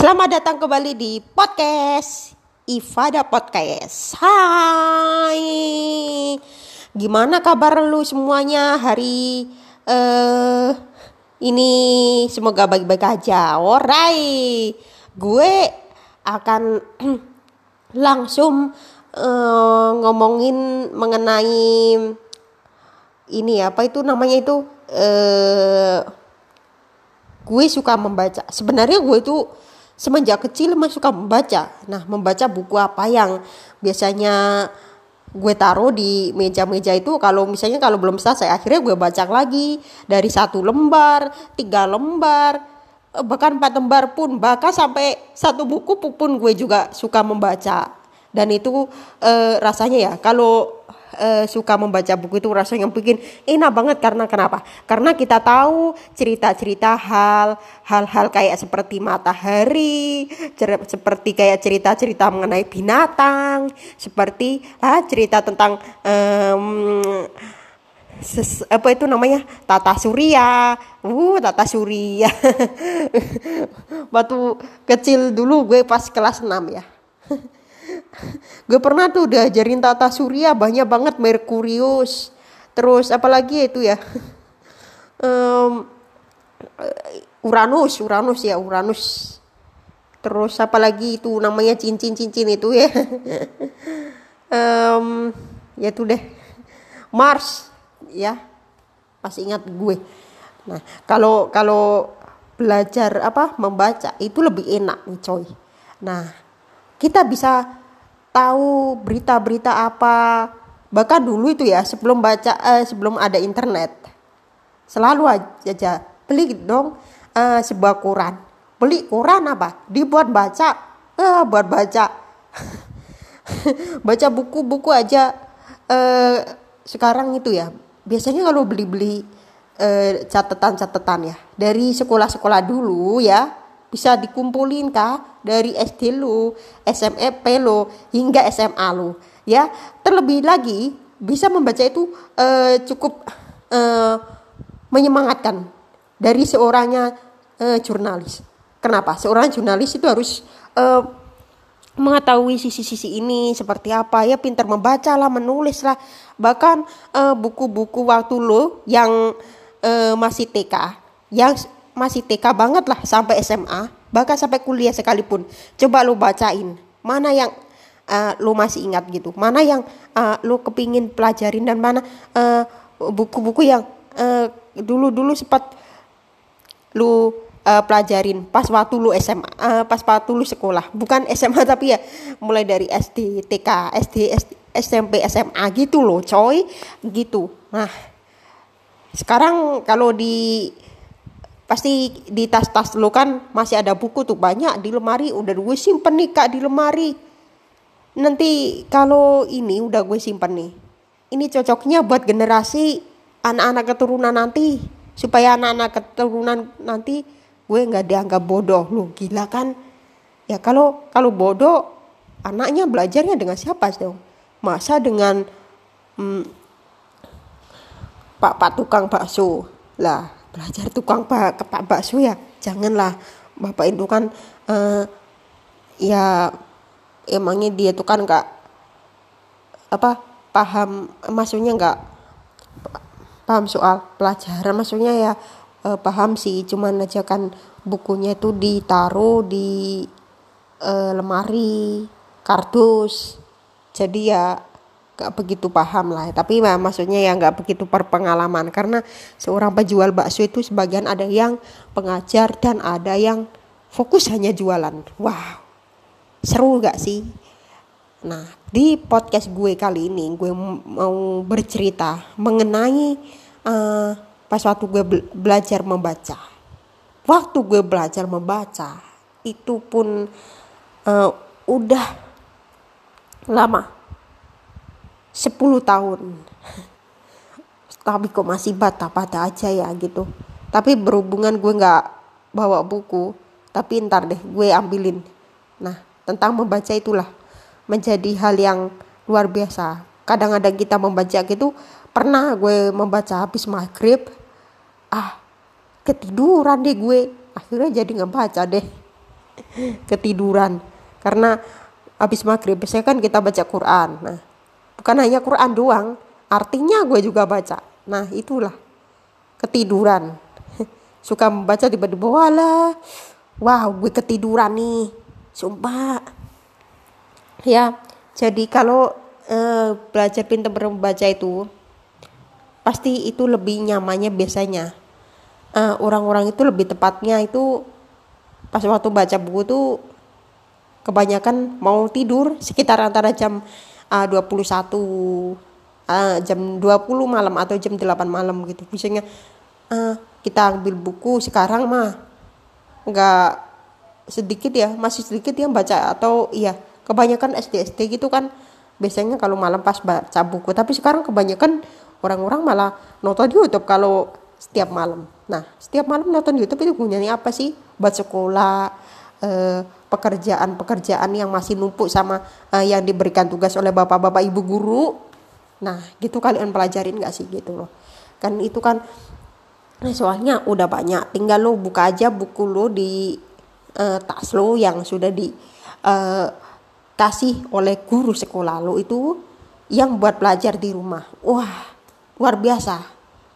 Selamat datang kembali di podcast Ifada Podcast. Hai, gimana kabar lu semuanya hari uh, ini? Semoga baik-baik aja. Alright, gue akan langsung uh, ngomongin mengenai ini apa itu namanya itu. Uh, gue suka membaca. Sebenarnya gue itu semenjak kecil emang suka membaca. Nah, membaca buku apa yang biasanya gue taruh di meja-meja itu kalau misalnya kalau belum selesai akhirnya gue baca lagi dari satu lembar, tiga lembar, eh, bahkan empat lembar pun bahkan sampai satu buku pun gue juga suka membaca dan itu e, rasanya ya kalau uh, suka membaca buku itu rasanya bikin enak banget. Karena kenapa? Karena kita tahu cerita-cerita hal hal-hal kayak seperti matahari, seperti kayak cerita-cerita mengenai binatang, seperti ah cerita tentang um, ses, apa itu namanya? Tata surya. Uh tata surya. Waktu kecil dulu gue pas kelas 6 ya gue pernah tuh diajarin tata surya banyak banget Merkurius. Terus apalagi itu ya? Um, Uranus Uranus ya Uranus. Terus apalagi itu namanya cincin-cincin itu ya? Um, ya tuh deh. Mars ya. Masih ingat gue. Nah kalau kalau belajar apa membaca itu lebih enak nih coy. Nah kita bisa tahu berita-berita apa. Bahkan dulu itu ya sebelum baca eh, sebelum ada internet selalu aja beli dong eh, sebuah koran. Beli koran apa? Dibuat baca. Eh, buat baca. Baca buku-buku aja. Eh, sekarang itu ya biasanya kalau beli-beli eh, catatan-catatan ya dari sekolah-sekolah dulu ya bisa dikumpulin kah dari SD lu, SMP lu hingga SMA lu ya. Terlebih lagi bisa membaca itu uh, cukup uh, menyemangatkan dari seorangnya uh, jurnalis. Kenapa? Seorang jurnalis itu harus uh, mengetahui sisi-sisi ini seperti apa ya pintar membaca lah menulis lah bahkan buku-buku uh, waktu lo yang uh, masih TK yang masih TK banget lah sampai SMA bahkan sampai kuliah sekalipun. Coba lu bacain mana yang uh, lu masih ingat gitu? Mana yang uh, lu kepingin pelajarin dan mana buku-buku uh, yang dulu-dulu uh, sempat lu uh, pelajarin pas waktu lu SMA uh, pas waktu lu sekolah. Bukan SMA tapi ya mulai dari SD TK SD, SD SMP SMA gitu loh coy. Gitu. Nah sekarang kalau di pasti di tas-tas lo kan masih ada buku tuh banyak di lemari udah gue simpen nih kak di lemari. Nanti kalau ini udah gue simpen nih ini cocoknya buat generasi anak-anak keturunan nanti supaya anak-anak keturunan nanti gue nggak dianggap bodoh. Lo gila kan? Ya kalau kalau bodoh anaknya belajarnya dengan siapa dong masa dengan hmm, pak pak tukang bakso? Lah belajar tukang pak pak bakso ya? Janganlah. Bapak itu kan uh, ya emangnya dia tuh kan nggak apa paham maksudnya nggak paham soal pelajaran maksudnya ya uh, paham sih. Cuman aja kan bukunya itu ditaruh di uh, lemari kardus. Jadi ya gak begitu paham lah. Tapi ya, maksudnya ya nggak begitu berpengalaman. Karena seorang penjual bakso itu sebagian ada yang pengajar dan ada yang fokus hanya jualan. Wow seru gak sih? Nah di podcast gue kali ini gue mau bercerita mengenai uh, pas waktu gue belajar membaca. Waktu gue belajar membaca itu pun uh, udah lama 10 tahun. Tapi kok masih bata-bata aja ya gitu. Tapi berhubungan gue nggak bawa buku. Tapi ntar deh gue ambilin. Nah tentang membaca itulah menjadi hal yang luar biasa. Kadang-kadang kita membaca gitu pernah gue membaca habis maghrib ah ketiduran deh gue. Akhirnya jadi nggak baca deh. Ketiduran. Karena habis maghrib biasanya kan kita baca Quran. Nah bukan hanya Quran doang artinya gue juga baca. Nah itulah ketiduran. Suka membaca tiba-tiba wala wow gue ketiduran nih. Sumpah. Ya jadi kalau uh, belajar pintar membaca itu pasti itu lebih nyamannya biasanya. Orang orang-orang itu lebih tepatnya itu pas waktu baca buku tuh kebanyakan mau tidur sekitar antara jam uh, 21 uh, jam 20 malam atau jam 8 malam gitu. Misalnya uh, kita ambil buku sekarang mah. Nggak sedikit ya masih sedikit yang baca atau iya kebanyakan SD SD gitu kan. Biasanya kalau malam pas baca buku tapi sekarang kebanyakan orang-orang malah nonton YouTube kalau setiap malam. Nah setiap malam nonton YouTube itu gunanya apa sih? Buat sekolah eh, pekerjaan-pekerjaan yang masih numpuk sama uh, yang diberikan tugas oleh bapak-bapak ibu guru. Nah gitu kalian pelajarin gak sih gitu loh. Kan itu kan nah soalnya udah banyak. Tinggal lo buka aja buku lo di uh, tas lo yang sudah di uh, kasih oleh guru sekolah lo itu yang buat belajar di rumah. Wah luar biasa.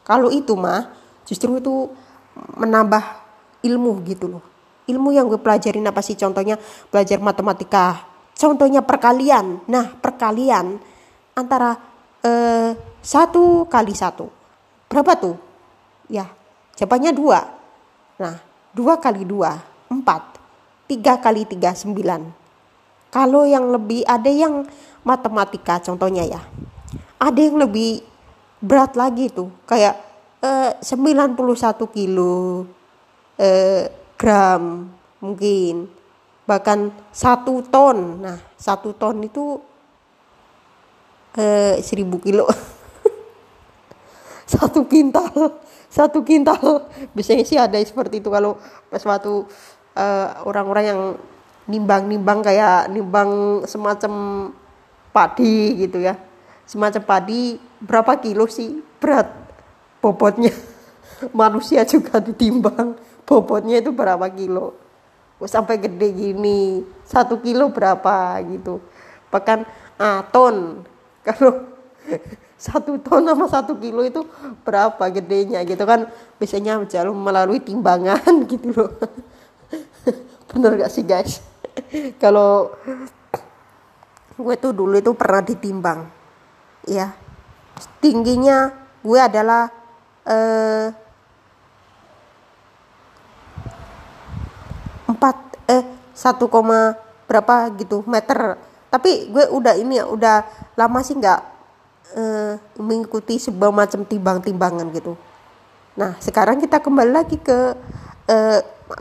Kalau itu mah justru itu menambah ilmu gitu loh ilmu yang gue pelajarin apa sih? Contohnya belajar matematika. Contohnya perkalian. Nah perkalian antara eh, satu kali satu. Berapa tuh? Ya jawabannya dua. Nah dua kali dua empat. Tiga kali tiga sembilan. Kalau yang lebih ada yang matematika contohnya ya. Ada yang lebih berat lagi tuh. Kayak eh, 91 kilo eh, gram mungkin bahkan satu ton. Nah satu ton itu eh, seribu kilo. Satu kintal satu kintal. Biasanya sih ada seperti itu kalau pas waktu eh, orang-orang yang nimbang-nimbang kayak nimbang semacam padi gitu ya. Semacam padi berapa kilo sih berat bobotnya? Manusia juga ditimbang bobotnya itu berapa kilo? Sampai gede gini? Satu kilo berapa gitu? Bahkan ah, ton. Kalau satu ton sama satu kilo itu berapa gedenya gitu kan? Biasanya jalan melalui timbangan gitu loh. Bener gak sih guys? Kalau gue tuh dulu itu pernah ditimbang. Ya tingginya gue adalah eh, 4 eh 1, berapa gitu meter. Tapi gue udah ini ya udah lama sih nggak eh, mengikuti sebuah macam timbang-timbangan gitu. Nah sekarang kita kembali lagi ke eh,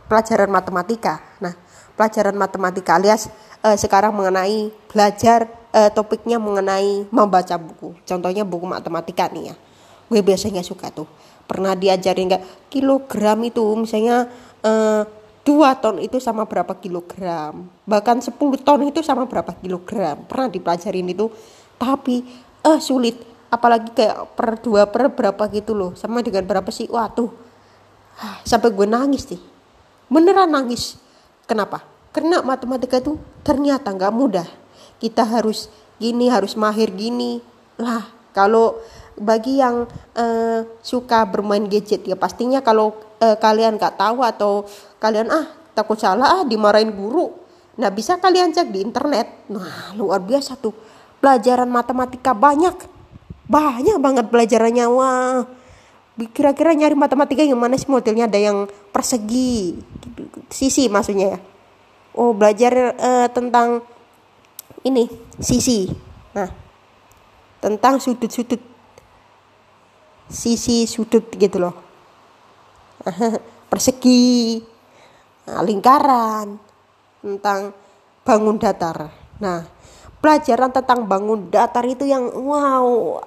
pelajaran matematika. Nah pelajaran matematika alias eh, sekarang mengenai belajar eh, topiknya mengenai membaca buku. Contohnya buku matematika nih ya. Gue biasanya suka tuh. Pernah diajarin nggak kilogram itu misalnya eh, 2 ton itu sama berapa kilogram? Bahkan 10 ton itu sama berapa kilogram? Pernah dipelajarin itu tapi eh sulit. Apalagi kayak per dua per berapa gitu loh. Sama dengan berapa sih? Wah tuh sampai gue nangis sih. Beneran nangis. Kenapa? Karena matematika itu ternyata nggak mudah. Kita harus gini harus mahir gini. Lah kalau bagi yang uh, suka bermain gadget ya pastinya kalau uh, kalian nggak tahu atau kalian ah takut salah ah dimarahin guru. Nah bisa kalian cek di internet. Nah luar biasa tuh. Pelajaran matematika banyak. Banyak banget pelajarannya. Wah kira-kira nyari matematika yang mana sih? Modelnya ada yang persegi. Sisi maksudnya ya. Oh belajar uh, tentang ini sisi. Nah tentang sudut-sudut. Sisi sudut gitu loh persegi nah, lingkaran, tentang bangun datar. Nah, pelajaran tentang bangun datar itu yang wow.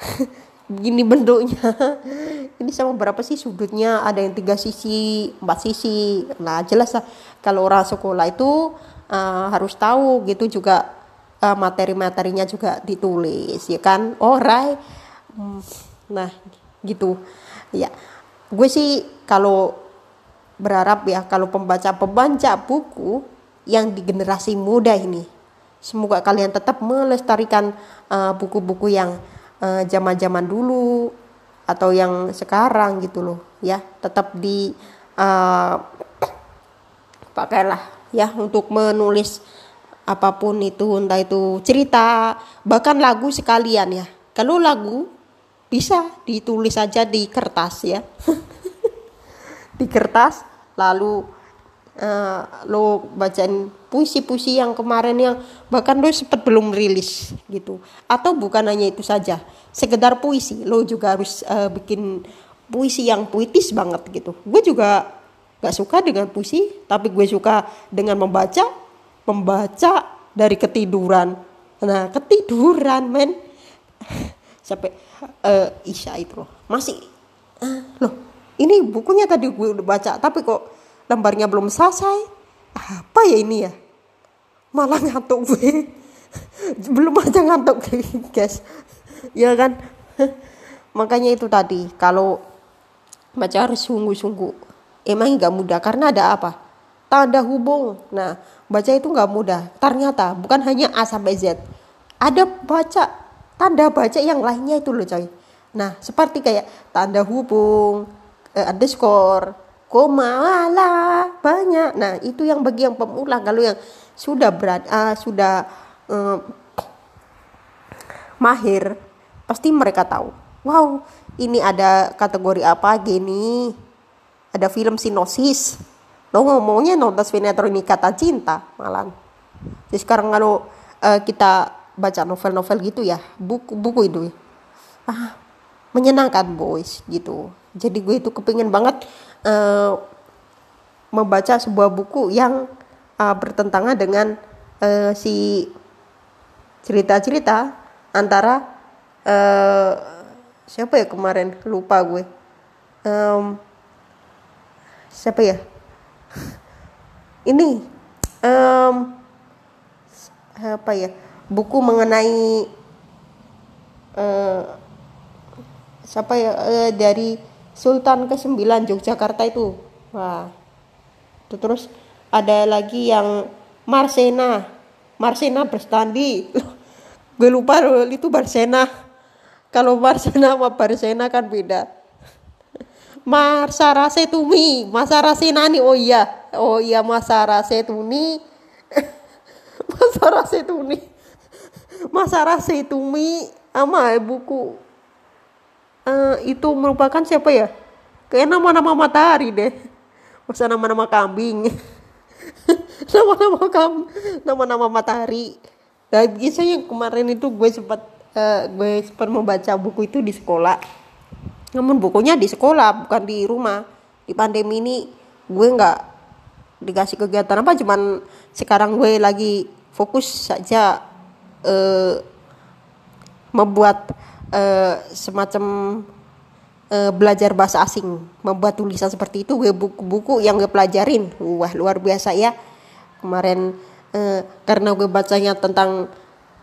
Gini bentuknya. Ini sama berapa sih sudutnya? Ada yang tiga sisi, empat sisi. Nah, jelas lah kalau orang sekolah itu uh, harus tahu gitu juga uh, materi-materinya juga ditulis ya kan. Oh, right. Hmm, nah, gitu. Ya. Gue sih kalau berharap ya kalau pembaca-pembaca buku yang di generasi muda ini semoga kalian tetap melestarikan uh, buku-buku yang uh, zaman-zaman dulu atau yang sekarang gitu loh ya. Tetap di uh, pakailah ya untuk menulis apa pun itu entah itu cerita bahkan lagu sekalian ya. Kalau lagu bisa ditulis saja di kertas ya. Di kertas lalu uh, lo bacain puisi-puisi yang kemarin yang bahkan lo sempat belum rilis gitu. Atau bukan hanya itu saja sekedar puisi. Lo juga harus uh, bikin puisi yang puitis banget gitu. Gue juga gak suka dengan puisi tapi gue suka dengan membaca membaca dari ketiduran. Nah ketiduran men. Sampai uh, Isya itu. Loh masih uh, loh ini bukunya tadi gue udah baca tapi kok lembarnya belum selesai? Apa ya ini ya? Malah ngantuk gue belum aja ngantuk guys. Ya kan? Makanya itu tadi kalau baca harus sungguh-sungguh. Emang nggak mudah karena ada apa? Tanda hubung. Nah baca itu nggak mudah. Ternyata bukan hanya A sampai Z. Ada baca tanda baca yang lainnya itu loh coy. Nah seperti kayak tanda hubung uh, underscore koma lah banyak. Nah itu yang bagi yang pemula. Kalau yang sudah berat uh, sudah uh, mahir pasti mereka tahu. Wow ini ada kategori apa gini? Ada film sinosis. Lo ngomongnya nonton sinetron ini kata cinta malam jadi sekarang kalau uh, kita baca novel-novel gitu ya buku buku itu. Ah menyenangkan boys gitu. Jadi gue itu kepingin banget uh, membaca sebuah buku yang uh, bertentangan dengan uh, si cerita-cerita antara uh, siapa ya kemarin? Lupa gue. Um, siapa ya? Ini um, apa ya buku mengenai uh, siapa ya uh, dari Sultan ke-9 Yogyakarta itu. Wah. Itu terus ada lagi yang Marsena. Marsena berstandi. Gue lupa loh, itu Barsena. Kalau Marsena sama Barsena kan beda. Marsara Setumi, Masara Senani. Oh iya. Oh iya Masara Setuni. Masara Setuni. Masara Setumi sama buku uh, itu merupakan siapa ya? Kayak nama-nama matahari deh. Masa nama-nama kambing. nama-nama kam nama-nama matahari. Dan biasanya kemarin itu gue sempat uh, gue sempat membaca buku itu di sekolah. Namun bukunya di sekolah bukan di rumah. Di pandemi ini gue nggak dikasih kegiatan apa cuman sekarang gue lagi fokus saja uh, membuat uh, semacam uh, belajar bahasa asing, membuat tulisan seperti itu, gue buku-buku yang gue pelajarin, wah luar biasa ya. Kemarin uh, karena gue bacanya tentang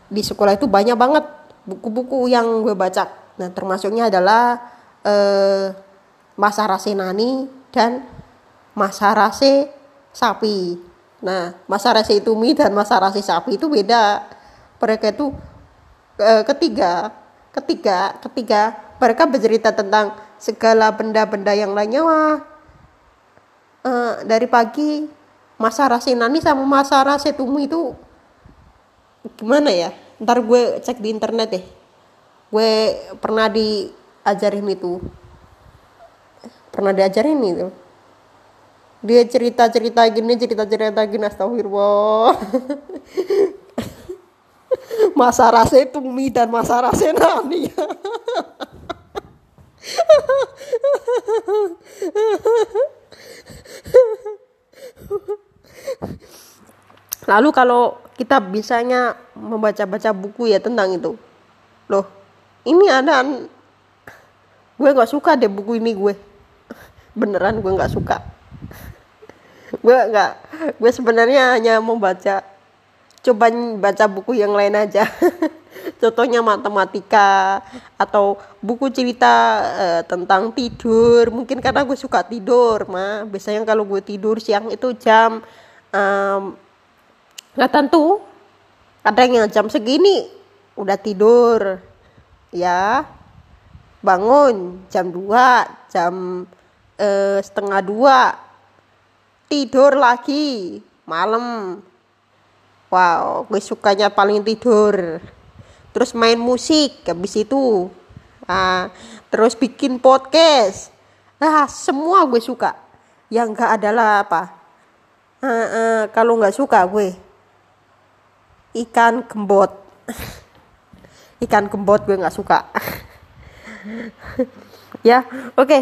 di sekolah itu banyak banget buku-buku yang gue baca. Nah termasuknya adalah uh, Masa Rase Nani dan Masa Rase Sapi. Nah Masa Rase Tumi dan Masa Rase Sapi itu beda. Mereka itu uh, ketiga Ketiga, ketiga mereka bercerita tentang segala benda-benda yang lainnya. Wah, uh, dari pagi masa Rasinani sama masa Rasetumi itu gimana ya? Ntar gue cek di internet deh. Gue pernah diajarin itu. Pernah diajarin itu. Dia cerita-cerita gini, cerita-cerita gini, astagfirullah. masa rasa itu mi dan masa rasa nani. Lalu kalau kita bisanya membaca-baca buku ya tentang itu, loh ini ada gue nggak suka deh buku ini gue. Beneran gue nggak suka. Gue nggak gue sebenarnya hanya membaca coba baca buku yang lain aja. Contohnya matematika atau buku cerita uh, tentang tidur. Mungkin karena gue suka tidur mah biasanya kalau gue tidur siang itu jam nggak um, tentu. Kadang yang jam segini udah tidur. Ya bangun jam 2 jam uh, setengah dua. Tidur lagi malam wow gue sukanya paling tidur. Terus main musik habis itu nah, terus bikin podcast. Nah semua gue suka. Yang enggak adalah apa? Uh, uh, kalau nggak suka gue ikan gembot ikan gembot gue nggak suka. Ya oke. Okay.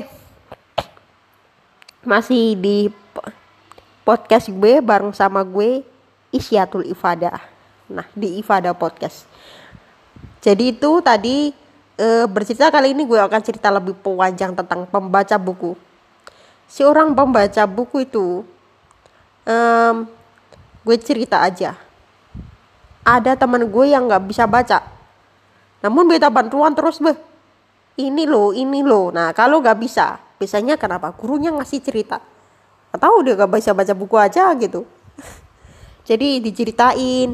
masih di podcast gue bareng sama gue Isyatul Ifada. Nah, di Ifada Podcast. Jadi itu tadi e, bercerita kali ini gue akan cerita lebih panjang tentang pembaca buku. Si orang pembaca buku itu um, gue cerita aja. Ada teman gue yang nggak bisa baca. Namun beta bantuan terus beh. Ini loh, ini loh. Nah kalau nggak bisa, biasanya kenapa? Gurunya ngasih cerita. Atau dia gak bisa baca buku aja gitu jadi diceritain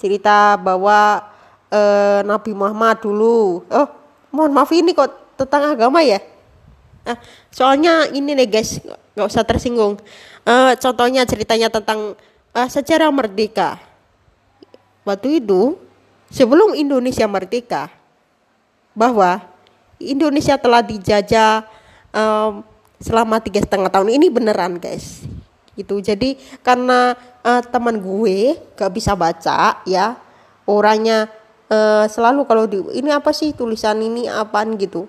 cerita bahwa uh, Nabi Muhammad dulu oh mohon maaf ini kok tentang agama ya? Ah, soalnya ini nih guys nggak usah tersinggung. Uh, contohnya ceritanya tentang uh, sejarah merdeka. Waktu itu sebelum Indonesia merdeka bahwa Indonesia telah dijajah um, selama tiga setengah tahun. Ini beneran guys gitu. Jadi karena uh, teman gue gak bisa baca ya orangnya uh, selalu kalau di ini apa sih tulisan ini apaan? gitu.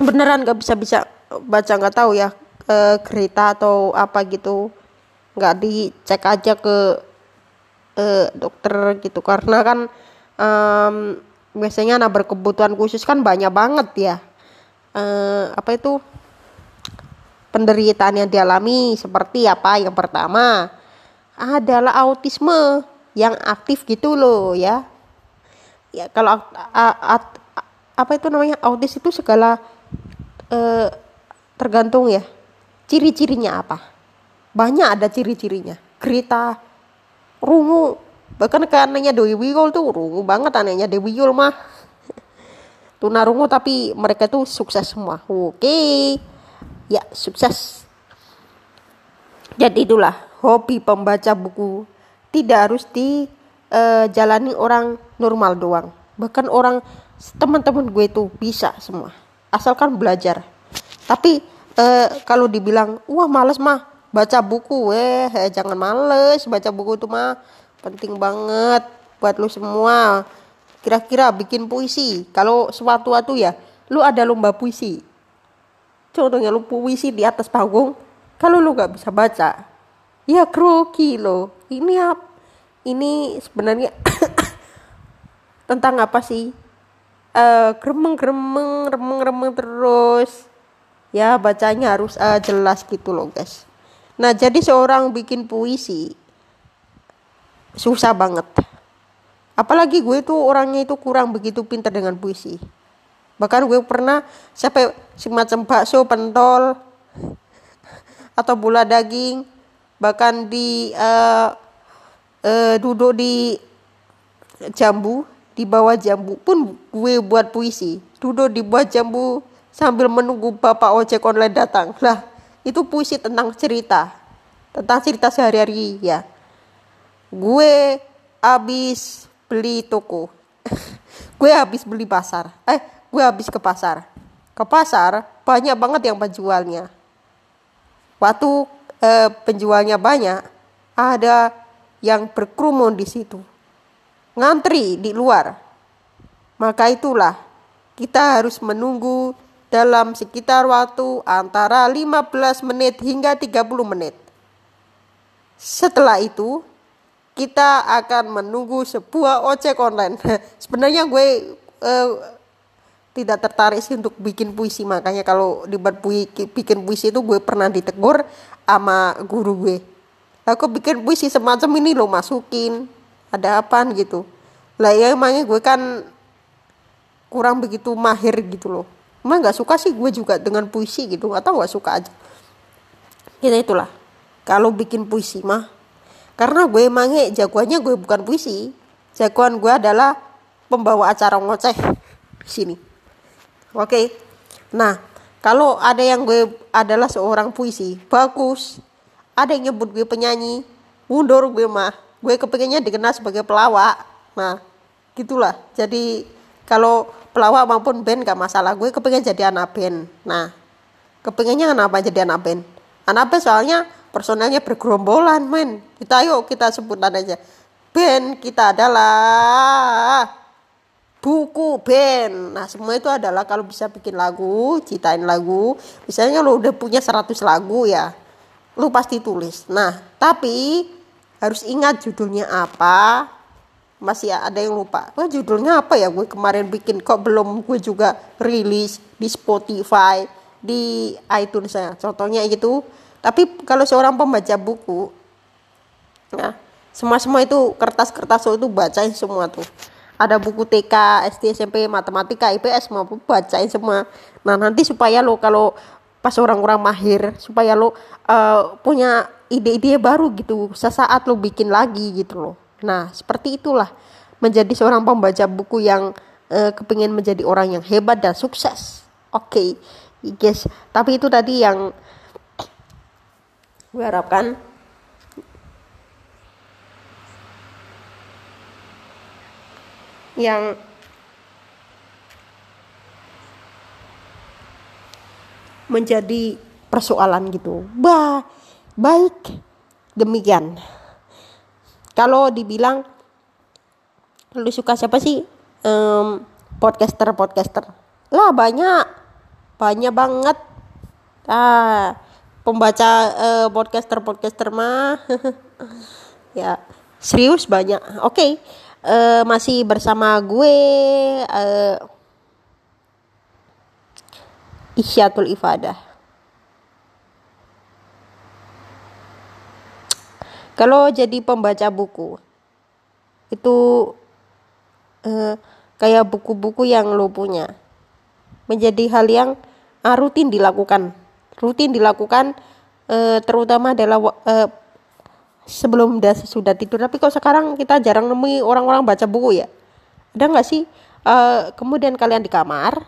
Beneran gak bisa bisa baca nggak tahu ya uh, kereta atau apa gitu. Nggak dicek aja ke uh, dokter gitu. Karena kan um, biasanya anak berkebutuhan khusus kan banyak banget ya. Uh, apa itu penderitaan yang dialami seperti apa? Yang pertama adalah autisme yang aktif gitu loh ya. Ya kalau apa itu namanya? Autis itu segala eh, tergantung ya. Ciri-cirinya apa? Banyak ada ciri-cirinya. Kereta rungu bahkan ke anaknya Dewi Wiyul tuh rungu banget anaknya Dewi Wiyul mah. Tunarungu tapi mereka tuh sukses semua. Oke. okay ya sukses. Jadi itulah hobi pembaca buku. Tidak harus dijalani uh, orang normal doang. Bahkan orang teman-teman gue itu bisa semua asalkan belajar. Tapi uh, kalau dibilang wah males mah baca buku. Eh, eh jangan males baca buku itu mah penting banget buat lu semua. Kira-kira bikin puisi. Kalau suatu waktu ya lu ada lomba puisi contohnya lu puisi di atas panggung kalau lu nggak bisa baca ya grogi lo. Ini apa ini sebenarnya tentang apa sih? Uh, gremeng gremeng remeng remeng terus. Ya bacanya harus uh, jelas gitu loh guys. Nah jadi seorang bikin puisi susah banget. Apalagi gue tuh orangnya itu kurang begitu pintar dengan puisi bahkan gue pernah sampai semacam bakso pentol atau bola daging. Bahkan di uh, uh, duduk di jambu di bawah jambu pun gue buat puisi. Duduk di bawah jambu sambil menunggu bapak ojek online datang. Lah itu puisi tentang cerita tentang cerita sehari-hari ya. Gue habis beli toko. Gue habis beli pasar. Eh gue habis ke pasar. Ke pasar banyak banget yang penjualnya. Waktu eh, penjualnya banyak, ada yang berkerumun di situ. Ngantri di luar. Maka itulah kita harus menunggu dalam sekitar waktu antara 15 menit hingga 30 menit. Setelah itu, kita akan menunggu sebuah ojek online. Sebenarnya gue uh, tidak tertarik sih untuk bikin puisi. Makanya kalau dibuat puisi bikin puisi itu gue pernah ditegur sama guru gue. Aku bikin puisi semacam ini lo masukin ada apa gitu. Lah ya emangnya gue kan kurang begitu mahir gitu loh. Emang nggak suka sih gue juga dengan puisi gitu atau nggak suka aja. Kita itulah kalau bikin puisi mah. Karena gue emangnya jagoannya gue bukan puisi jagoan gue adalah pembawa acara ngoceh sini oke. Nah kalau ada yang gue adalah seorang puisi bagus. Ada yang nyebut gue penyanyi mundur gue mah. Gue kepengennya dikenal sebagai pelawak. Nah gitulah. Jadi kalau pelawak maupun band gak masalah. Gue kepengen jadi anak band. Nah kepengennya kenapa jadi anak band? Anak band soalnya personelnya bergerombolan men. Kita yuk kita sebutan aja. Band kita adalah buku band. Nah semua itu adalah kalau bisa bikin lagu ciptain lagu. Misalnya lo udah punya 100 lagu ya lu pasti tulis. Nah tapi harus ingat judulnya apa. Masih ada yang lupa. Oh, judulnya apa ya? Gue kemarin bikin kok belum gue juga rilis di Spotify di iTunes ya contohnya gitu. Tapi kalau seorang pembaca buku nah semua semua itu kertas-kertas itu bacain semua tuh ada buku TK SD SMP matematika IPS mau bacain semua nah nanti supaya lo kalau pas orang-orang mahir supaya lo uh, punya ide-ide baru gitu sesaat lo bikin lagi gitu loh Nah, seperti itulah menjadi seorang pembaca buku yang uh, kepingin menjadi orang yang hebat dan sukses. Oke, okay. guys. Tapi itu tadi yang gue harapkan yang menjadi persoalan gitu. Bah, baik demikian. Kalau dibilang lu suka siapa sih? Um, podcaster podcaster lah banyak banyak banget. Ah pembaca uh, podcaster podcaster mah. Ya serius banyak. Oke okay. Uh, masih bersama gue uh, Isyatul Ifadah. Kalau jadi pembaca buku itu eh, kayak buku-buku yang lo punya menjadi hal yang ah, rutin dilakukan, rutin dilakukan eh, terutama adalah eh, sebelum dan sudah tidur. Tapi kok sekarang kita jarang nemui orang-orang baca buku ya? Ada nggak sih? Uh, kemudian kalian di kamar,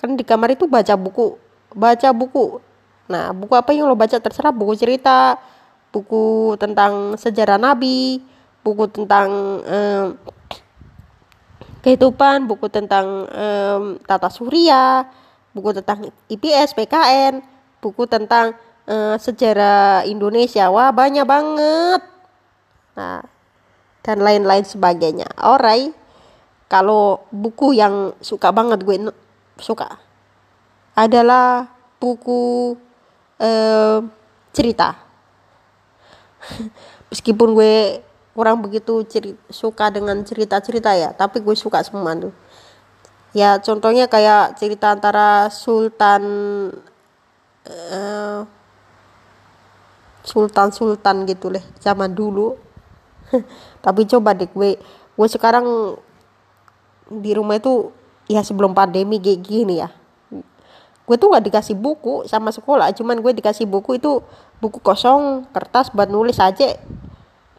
kan di kamar itu baca buku, baca buku. Nah, buku apa yang lo baca terserah, buku cerita, buku tentang sejarah Nabi, buku tentang um, kehidupan, buku tentang um, tata surya, buku tentang IPS, PKN, buku tentang uh, sejarah Indonesia. Wah, banyak banget. Nah, dan lain-lain sebagainya. Alright. Kalau buku yang suka banget gue suka adalah buku uh, cerita meskipun gue kurang begitu cerita, suka dengan cerita-cerita ya tapi gue suka semua tuh ya contohnya kayak cerita antara Sultan uh, Sultan Sultan gitu leh zaman dulu. Tapi coba deh gue gue sekarang di rumah itu ya sebelum pandemi kayak gini ya. Gue tuh nggak dikasih buku sama sekolah cuman gue dikasih buku itu buku kosong kertas buat nulis aja.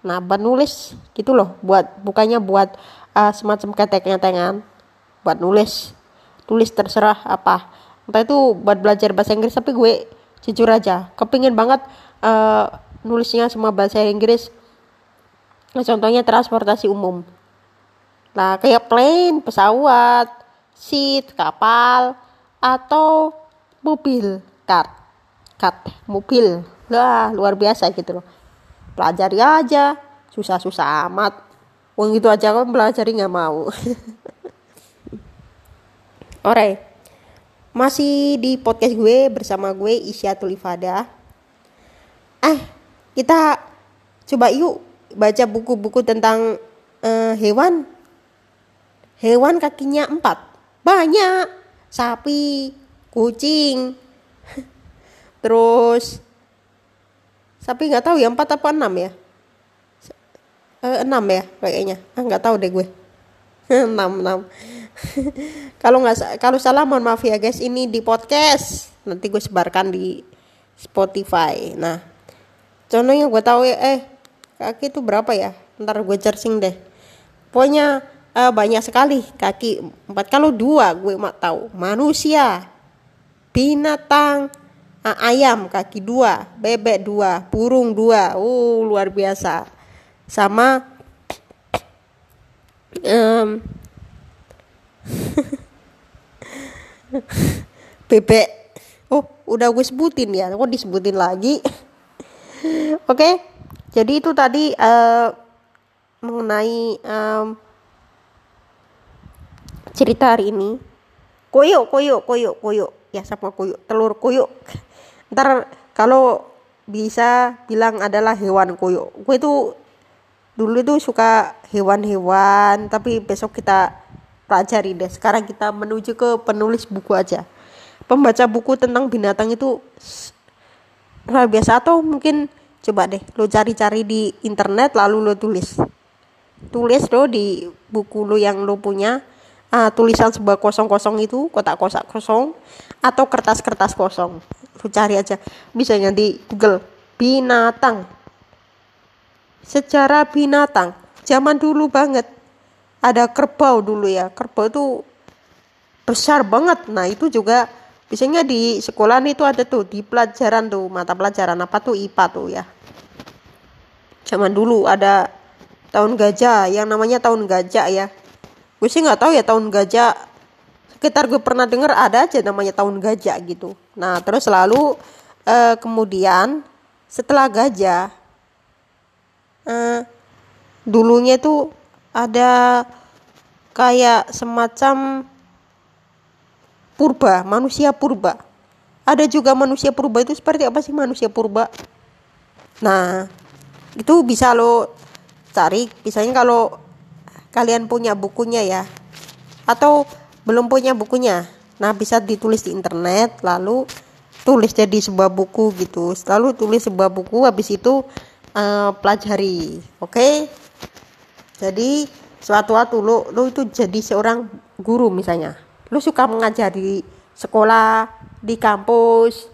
Nah buat nulis gitu loh buat bukannya buat uh, semacam ketek-ketengan buat nulis. Tulis terserah apa. Entah itu buat belajar bahasa Inggris tapi gue jujur aja kepingin banget uh, nulisnya semua bahasa Inggris. Nah, contohnya transportasi umum. Nah kayak plane pesawat seat kapal atau mobil kart. Kart mobil. Lah luar biasa gitu loh. Pelajari aja. Susah-susah amat. Uang itu aja kan pelajari nggak mau. Alright. Masih di podcast gue bersama gue Isya Tulifada eh kita coba yuk baca buku-buku tentang uh, hewan hewan kakinya empat banyak sapi, kucing. Terus sapi nggak tahu ya empat apa enam ya? Eh, enam ya kayaknya. Ah nggak tahu deh gue. enam enam kalau nggak kalau salah mohon maaf ya guys ini di podcast nanti gue sebarkan di Spotify nah contohnya gue tahu ya eh kaki itu berapa ya? Ntar gue searching deh. Pokoknya uh, banyak sekali kaki empat kalau dua gue mak tahu. Manusia binatang ayam kaki dua bebek dua burung dua. Uh luar biasa. Sama um, bebek. Oh udah gue sebutin ya kok disebutin lagi oke okay? jadi itu tadi uh, mengenai um, cerita hari ini. Koyo koyo koyo koyo ya sama koyo telur koyo ntar kalau bisa bilang adalah hewan koyo gue itu dulu itu suka hewan-hewan tapi besok kita pelajari deh. Sekarang kita menuju ke penulis buku aja. Pembaca buku tentang binatang itu luar biasa atau mungkin coba deh lo cari-cari di internet lalu lo tulis. Tulis lo di buku lo yang lo punya uh, tulisan sebuah kosong-kosong itu kotak kotak kosong atau kertas-kertas kosong. Lo cari aja. Bisa di Google binatang. Secara binatang. Zaman dulu banget. Ada kerbau dulu ya. Kerbau itu besar banget. Nah itu juga biasanya di sekolah itu ada tuh di pelajaran tuh mata pelajaran apa tuh IPA tuh ya. Zaman dulu ada tahun gajah yang namanya tahun gajah ya. Gue sih nggak tahu ya tahun gajah sekitar gue pernah dengar ada aja namanya tahun gajah gitu. Nah terus lalu eh, kemudian setelah gajah eh, dulunya tuh ada kayak semacam purba, manusia purba. Ada juga manusia purba itu seperti apa sih manusia purba? Nah, itu bisa lo cari, misalnya kalau kalian punya bukunya ya, atau belum punya bukunya. Nah, bisa ditulis di internet, lalu tulis jadi sebuah buku gitu. Lalu tulis sebuah buku, habis itu uh, pelajari, oke? Okay? Jadi suatu waktu lo lo itu jadi seorang guru misalnya lu suka mengajar di sekolah, di kampus,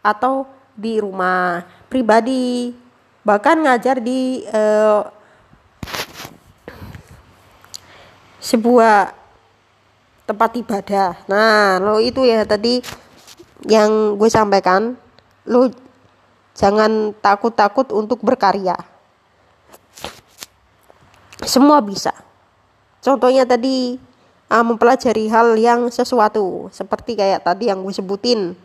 atau di rumah pribadi, bahkan ngajar di uh, sebuah tempat ibadah. Nah, lo itu ya tadi yang gue sampaikan, lo jangan takut-takut untuk berkarya. Semua bisa. Contohnya tadi uh, mempelajari hal yang sesuatu seperti kayak tadi yang gue sebutin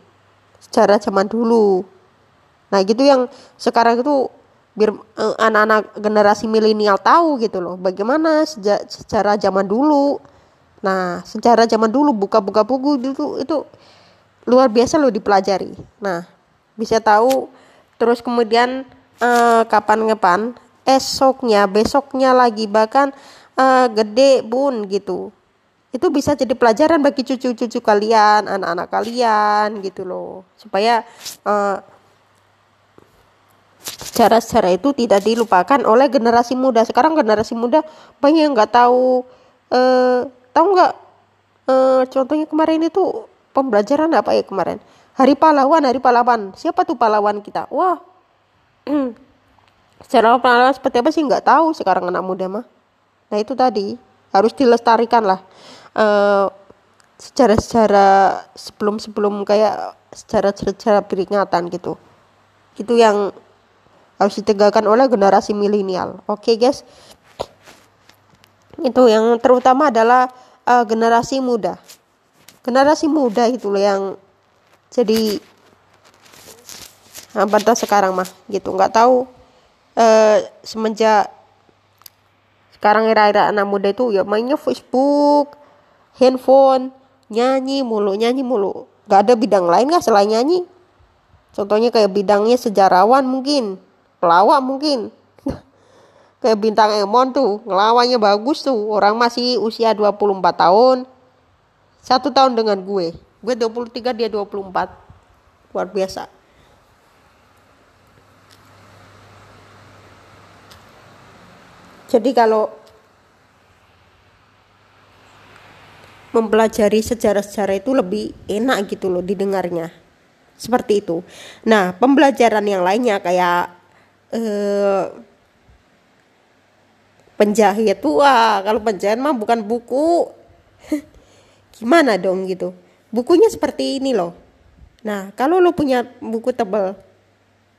secara zaman dulu. Nah gitu yang sekarang itu biar uh, anak-anak generasi milenial tahu gitu loh bagaimana seja, secara zaman dulu. Nah secara zaman dulu buka-buka buku itu itu luar biasa loh dipelajari. Nah bisa tahu terus kemudian uh, kapan-kapan esoknya besoknya lagi bahkan uh, gede pun gitu itu bisa jadi pelajaran bagi cucu-cucu kalian, anak-anak kalian gitu loh. Supaya uh, secara-secara itu tidak dilupakan oleh generasi muda. Sekarang generasi muda banyak yang nggak tahu uh, tahu nggak uh, contohnya kemarin itu pembelajaran apa ya kemarin? Hari pahlawan, hari pahlawan. Siapa tuh pahlawan kita? Wah. secara pahlawan seperti apa sih nggak tahu sekarang anak muda mah. Nah, itu tadi harus dilestarikan lah. Uh, secara-secara sebelum-sebelum kayak secara-secara peringatan gitu. Itu yang harus ditegakkan oleh generasi milenial. Oke okay, guys. Itu yang terutama adalah uh, generasi muda. Generasi muda itu loh yang jadi pada sekarang mah gitu. Nggak tahu uh, semenjak sekarang era-era anak muda itu ya mainnya Facebook handphone nyanyi mulu nyanyi mulu. Gak ada bidang lain gak selain nyanyi? Contohnya kayak bidangnya sejarawan mungkin pelawak mungkin. Kayak bintang Emon tuh ngelawannya bagus tuh. Orang masih usia 24 tahun. Satu tahun dengan gue. Gue 23 dia 24 luar biasa jadi kalau mempelajari sejarah-sejarah itu lebih enak gitu loh didengarnya. Seperti itu. Nah pembelajaran yang lainnya kayak eh, penjahit wah kalau penjahit mah bukan buku. Gimana dong gitu? Bukunya seperti ini loh. Nah kalau lo punya buku tebal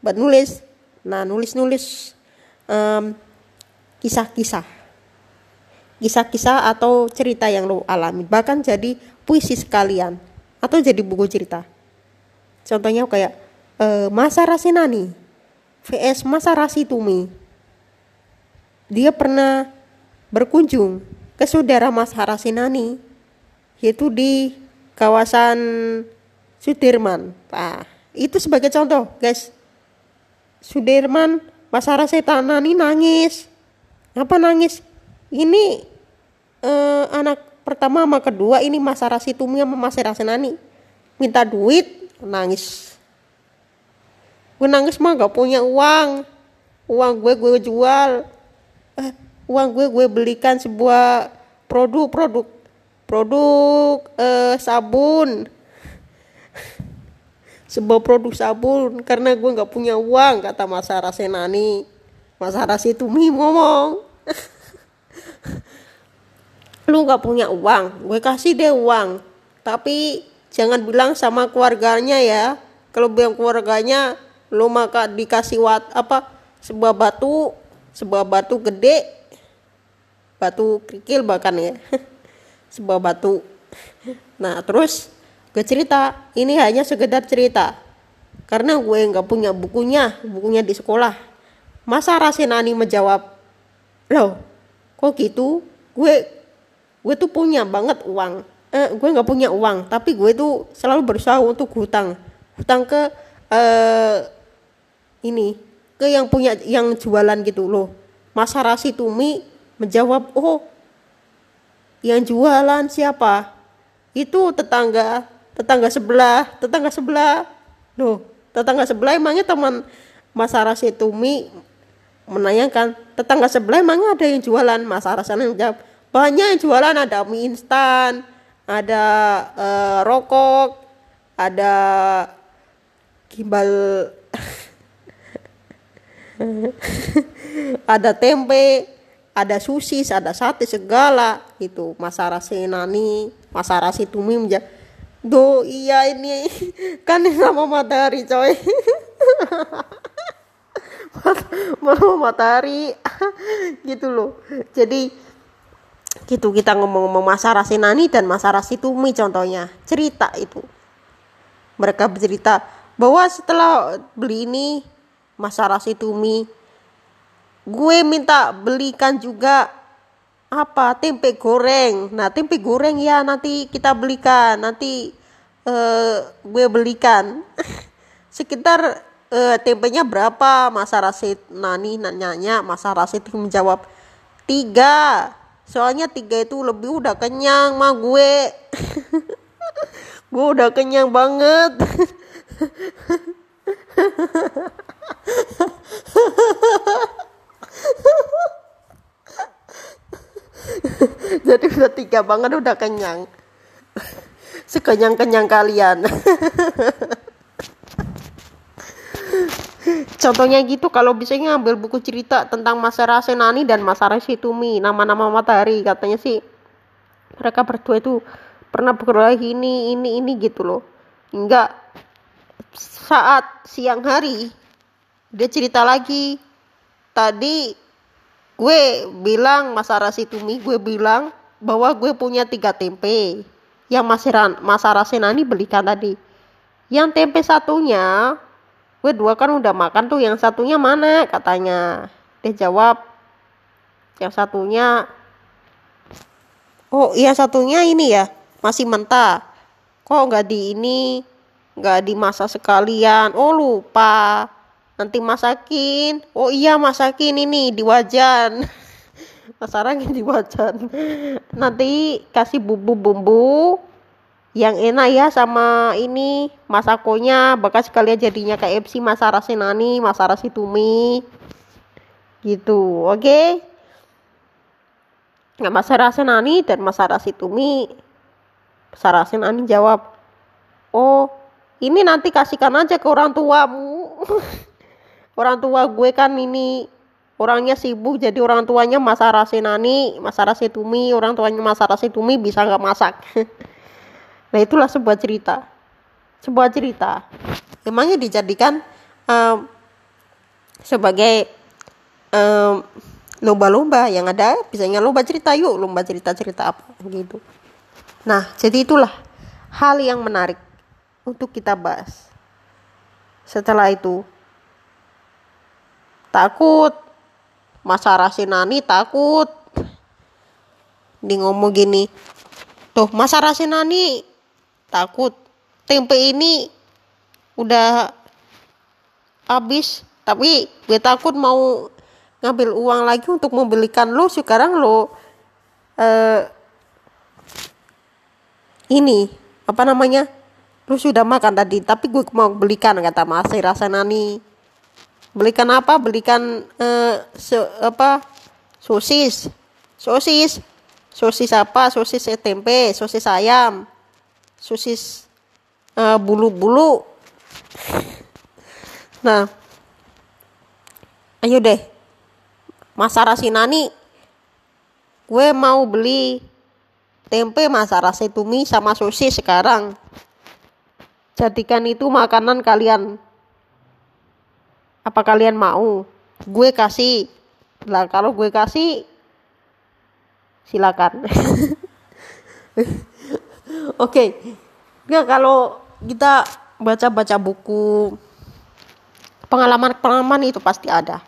buat nulis nah nulis nulis um, kisah-kisah kisah-kisah atau cerita yang lo alami bahkan jadi puisi sekalian atau jadi buku cerita contohnya kayak uh, masa rasinani vs masa rasitumi dia pernah berkunjung ke saudara Mas Harasinani yaitu di kawasan Sudirman. Nah, itu sebagai contoh, guys. Sudirman Mas Harasinani nangis. Apa nangis? Ini eh, anak pertama sama kedua ini Mas Harasitumi sama Mas Harasinani minta duit nangis. Gue nangis mah gak punya uang. Uang gue gue jual eh, uang gue gue belikan sebuah produk produk produk eh, sabun sebuah produk sabun karena gue nggak punya uang kata Mas Rasenani Mas itu mi ngomong lu nggak punya uang gue kasih deh uang. Tapi jangan bilang sama keluarganya ya. Kalau bilang keluarganya lu maka dikasih wat apa sebuah batu sebuah batu gede. Batu kerikil bahkan ya. Sebuah batu. Nah terus gue cerita. Ini hanya sekedar cerita. Karena gue nggak punya bukunya bukunya di sekolah. Masa Rasenani menjawab loh kok gitu? Gue gue tuh punya banget uang. Eh, gue nggak punya uang tapi gue tuh selalu berusaha untuk hutang. Hutang ke eh, ini ke yang punya yang jualan gitu loh. Mas Harasi Tumi menjawab oh yang jualan siapa? Itu tetangga tetangga sebelah tetangga sebelah. Loh tetangga sebelah emangnya teman Mas Harasi Tumi menanyakan tetangga sebelah emangnya ada yang jualan? Mas Harasi menjawab banyak yang jualan. Ada mie instan ada uh, rokok ada gimbal ada tempe ada susis ada sate segala. Itu masara senani masara situmi menja do iya ini. Kan nama matahari coy mau matahari. Gitu loh. Jadi gitu kita ngomong-ngomong Masara Senani dan Masara Situmi contohnya. Cerita itu. Mereka bercerita bahwa setelah beli ini Masara Situmi gue minta belikan juga apa tempe goreng. Nah tempe goreng ya nanti kita belikan nanti uh, gue belikan. Sekitar uh, tempenya berapa masa rasid nani nanyanya masa rasid menjawab tiga soalnya tiga itu lebih udah kenyang mah gue gue udah kenyang banget Jadi udah tiga banget udah kenyang. Sekenyang-kenyang kalian. Contohnya gitu kalau bisa ngambil buku cerita tentang masa Rasenani dan masa Situmi, nama-nama matahari. Katanya sih mereka berdua itu pernah berkelahi ini ini ini gitu loh. Enggak saat siang hari dia cerita lagi. Tadi gue bilang Mas Arasitumi gue bilang bahwa gue punya tiga tempe yang Mas, Mas Arasenani belikan tadi. Yang tempe satunya gue dua kan udah makan tuh yang satunya mana? katanya. Dia jawab yang satunya oh iya satunya ini ya masih mentah. Kok nggak di ini nggak dimasak sekalian? Oh lupa. Nanti masakin. Oh iya masakin ini di wajan. Masarangin di wajan. Nanti kasih bumbu-bumbu yang enak ya sama ini masakonya bekas sekalian jadinya kayak FC Masara Senani Masara Situmi gitu oke? Okay? nah Masara Senani dan Masara Situmi Sarasin Ani jawab oh ini nanti kasihkan aja ke orang tuamu. Orang tua gue kan ini orangnya sibuk jadi orang tuanya Mas Arasinani Mas Arasitumi orang tuanya Mas Arasitumi bisa nggak masak nah itulah sebuah cerita. Sebuah cerita. Emangnya dijadikan um, sebagai um, lomba-lomba yang ada? Bisanya lomba cerita yuk? Lomba cerita-cerita apa? Gitu. Nah jadi itulah hal yang menarik untuk kita bahas. Setelah itu takut. Masa Rasinani takut. Di ngomong gini tuh masa Rasinani takut. Tempe ini udah habis tapi gue takut mau ngambil uang lagi untuk membelikan lo sekarang lo uh, ini apa namanya lo sudah makan tadi tapi gue mau belikan kata Mas Rasanani. Belikan apa? Belikan uh, se apa sosis. Sosis. Sosis apa? Sosis tempe sosis ayam sosis uh, bulu-bulu. Nah ayo deh. Masa Rasinani gue mau beli tempe rasa tumi sama sosis sekarang. Jadikan itu makanan kalian. Apa kalian mau? Gue kasih. Lah kalau gue kasih silakan oke. Okay. ya kalau kita baca-baca buku pengalaman-pengalaman itu pasti ada.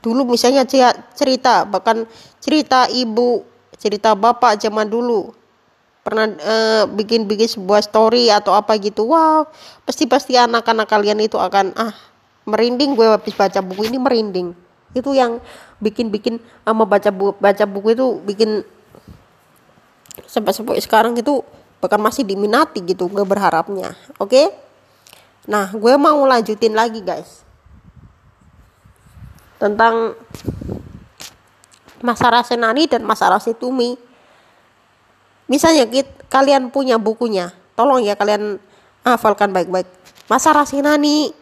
Dulu misalnya cerita bahkan cerita ibu cerita bapak zaman dulu. Pernah uh, bikin-bikin sebuah story atau apa gitu. Wow pasti pasti anak-anak kalian itu akan ah merinding gue habis baca buku ini merinding. Itu yang bikin-bikin uh, membaca buku baca buku itu bikin sampai sampai sekarang itu bahkan masih diminati gitu gue berharapnya oke okay? nah gue mau lanjutin lagi guys tentang Mas Rasenani dan Mas Rasitumi. Misalnya kita, kalian punya bukunya, tolong ya kalian hafalkan baik-baik. Mas Rasenani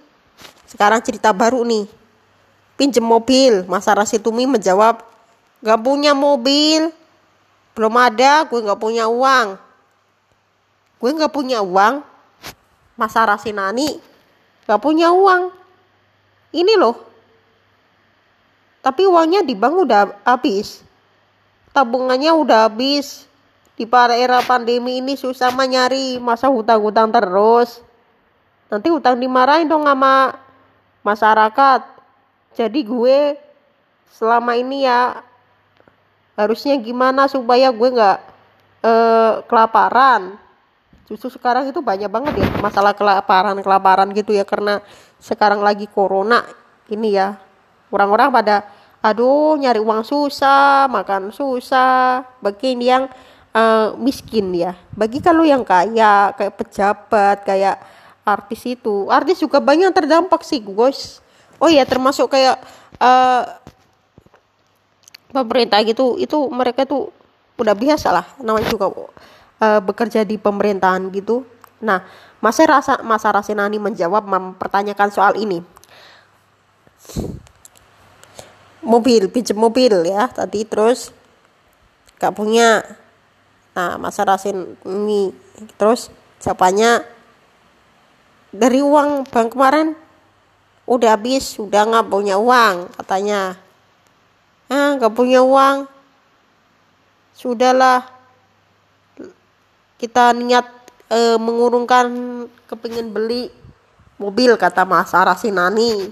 sekarang cerita baru nih. Pinjem mobil, Mas Rasitumi menjawab, gak punya mobil, belum ada, gue gak punya uang. Gue gak punya uang, Mas Rasinani gak punya uang. Ini loh, tapi uangnya di bank udah habis. Tabungannya udah habis. Di pada era pandemi ini susah mah nyari. Masa hutang-hutang terus? Nanti hutang dimarahin dong sama masyarakat. Jadi gue selama ini ya harusnya gimana supaya gue nggak eh, kelaparan justru sekarang itu banyak banget ya masalah kelaparan kelaparan gitu ya. Karena sekarang lagi corona ini ya orang-orang pada aduh nyari uang susah makan susah. Bagi yang uh, miskin ya. Bagi kalau yang kaya kayak pejabat kayak artis itu. Artis juga banyak terdampak sih guys. Oh ya termasuk kayak uh, pemerintah gitu itu mereka tuh udah biasa lah namanya juga uh, bekerja di pemerintahan gitu. Nah masa rasa masa Rasinani menjawab mempertanyakan soal ini. Mobil pinjam mobil ya tadi terus gak punya. Nah masa rasin ini terus siapanya dari uang bank kemarin udah habis udah nggak punya uang katanya. Ah nggak punya uang. Sudahlah kita niat e, mengurungkan kepingin beli mobil kata Mas Arasinani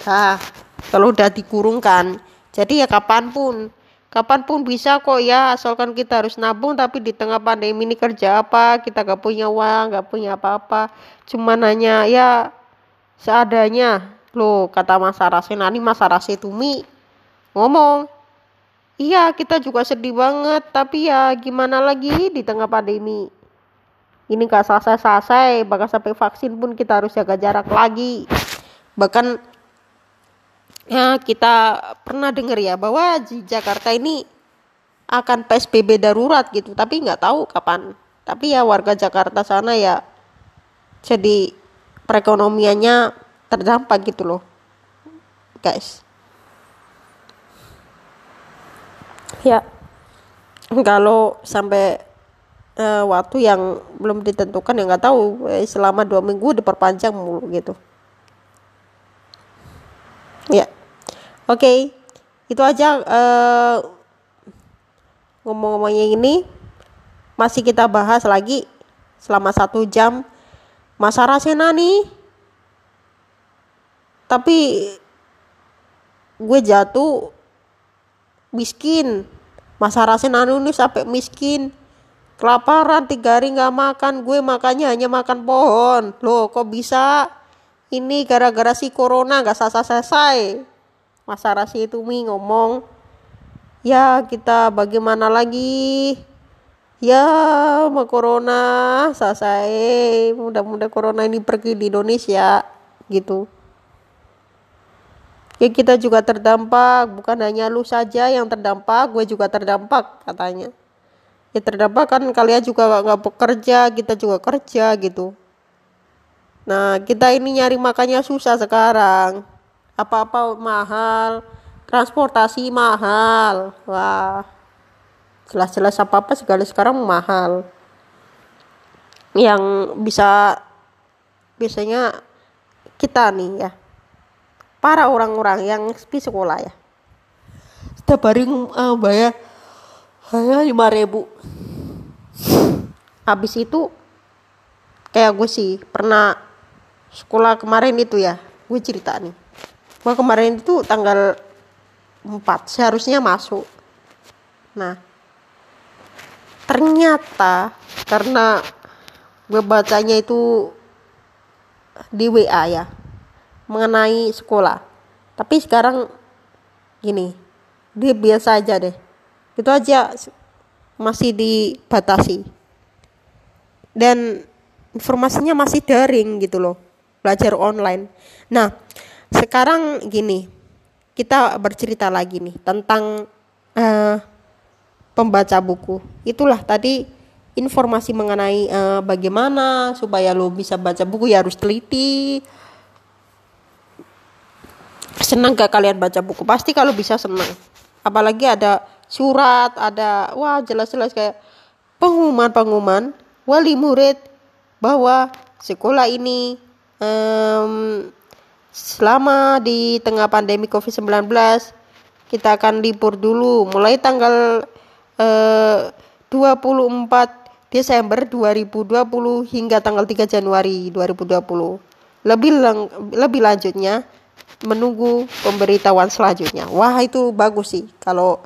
nah kalau udah dikurungkan. Jadi ya kapan pun kapan pun bisa kok ya asalkan kita harus nabung tapi di tengah pandemi ini kerja apa kita gak punya uang gak punya apa-apa. Cuma nanya ya seadanya. Loh kata Mas Arasenani Mas Arasetumi ngomong iya kita juga sedih banget. Tapi ya gimana lagi di tengah pandemi? Ini gak selesai-selesai bahkan sampai vaksin pun kita harus jaga jarak lagi. Bahkan ya kita pernah dengar ya bahwa di Jakarta ini akan PSBB darurat gitu. Tapi nggak tahu kapan. Tapi ya warga Jakarta sana ya jadi perekonomiannya terdampak gitu loh guys ya. Kalau sampai uh, waktu yang belum ditentukan ya nggak tahu eh, selama dua minggu diperpanjang mulu gitu. Ya. Oke okay. itu aja uh, ngomong-ngomongnya ini. Masih kita bahas lagi selama satu jam. Masa rasanya nih. Tapi gue jatuh miskin. Masa rasanya nanu nih sampai miskin. Kelaparan tiga hari nggak makan. Gue makannya hanya makan pohon. Loh kok bisa? Ini gara-gara si corona nggak selesai. Masa rasi itu mi ngomong. Ya kita bagaimana lagi? Ya mau corona selesai. Mudah-mudahan corona ini pergi di Indonesia. Gitu ya kita juga terdampak. Bukan hanya lu saja yang terdampak gue juga terdampak katanya. Ya terdampak kan kalian juga nggak bekerja kita juga kerja gitu. Nah kita ini nyari makannya susah sekarang. Apa-apa mahal transportasi mahal. Wah jelas-jelas apa-apa segala sekarang mahal. Yang bisa biasanya kita nih ya para orang-orang yang di sekolah ya. Setiap hari uh, bayar hanya lima ribu. Habis itu kayak gue sih pernah sekolah kemarin itu ya gue cerita nih. Gue kemarin itu tanggal 4 seharusnya masuk. Nah ternyata karena gue bacanya itu di WA ya mengenai sekolah. Tapi sekarang gini dia biasa aja deh. Itu aja masih dibatasi. Dan informasinya masih daring gitu loh belajar online. Nah sekarang gini kita bercerita lagi nih tentang uh, pembaca buku. Itulah tadi informasi mengenai uh, bagaimana supaya lo bisa baca buku ya harus teliti senang gak kalian baca buku? Pasti kalau bisa senang. Apalagi ada surat ada wah jelas-jelas kayak pengumuman-pengumuman. Wali murid bahwa sekolah ini um, selama di tengah pandemi COVID-19 kita akan libur dulu. Mulai tanggal uh, 24 Desember 2020 hingga tanggal 3 Januari 2020. Lebih lebih lanjutnya menunggu pemberitahuan selanjutnya. Wah, itu bagus sih kalau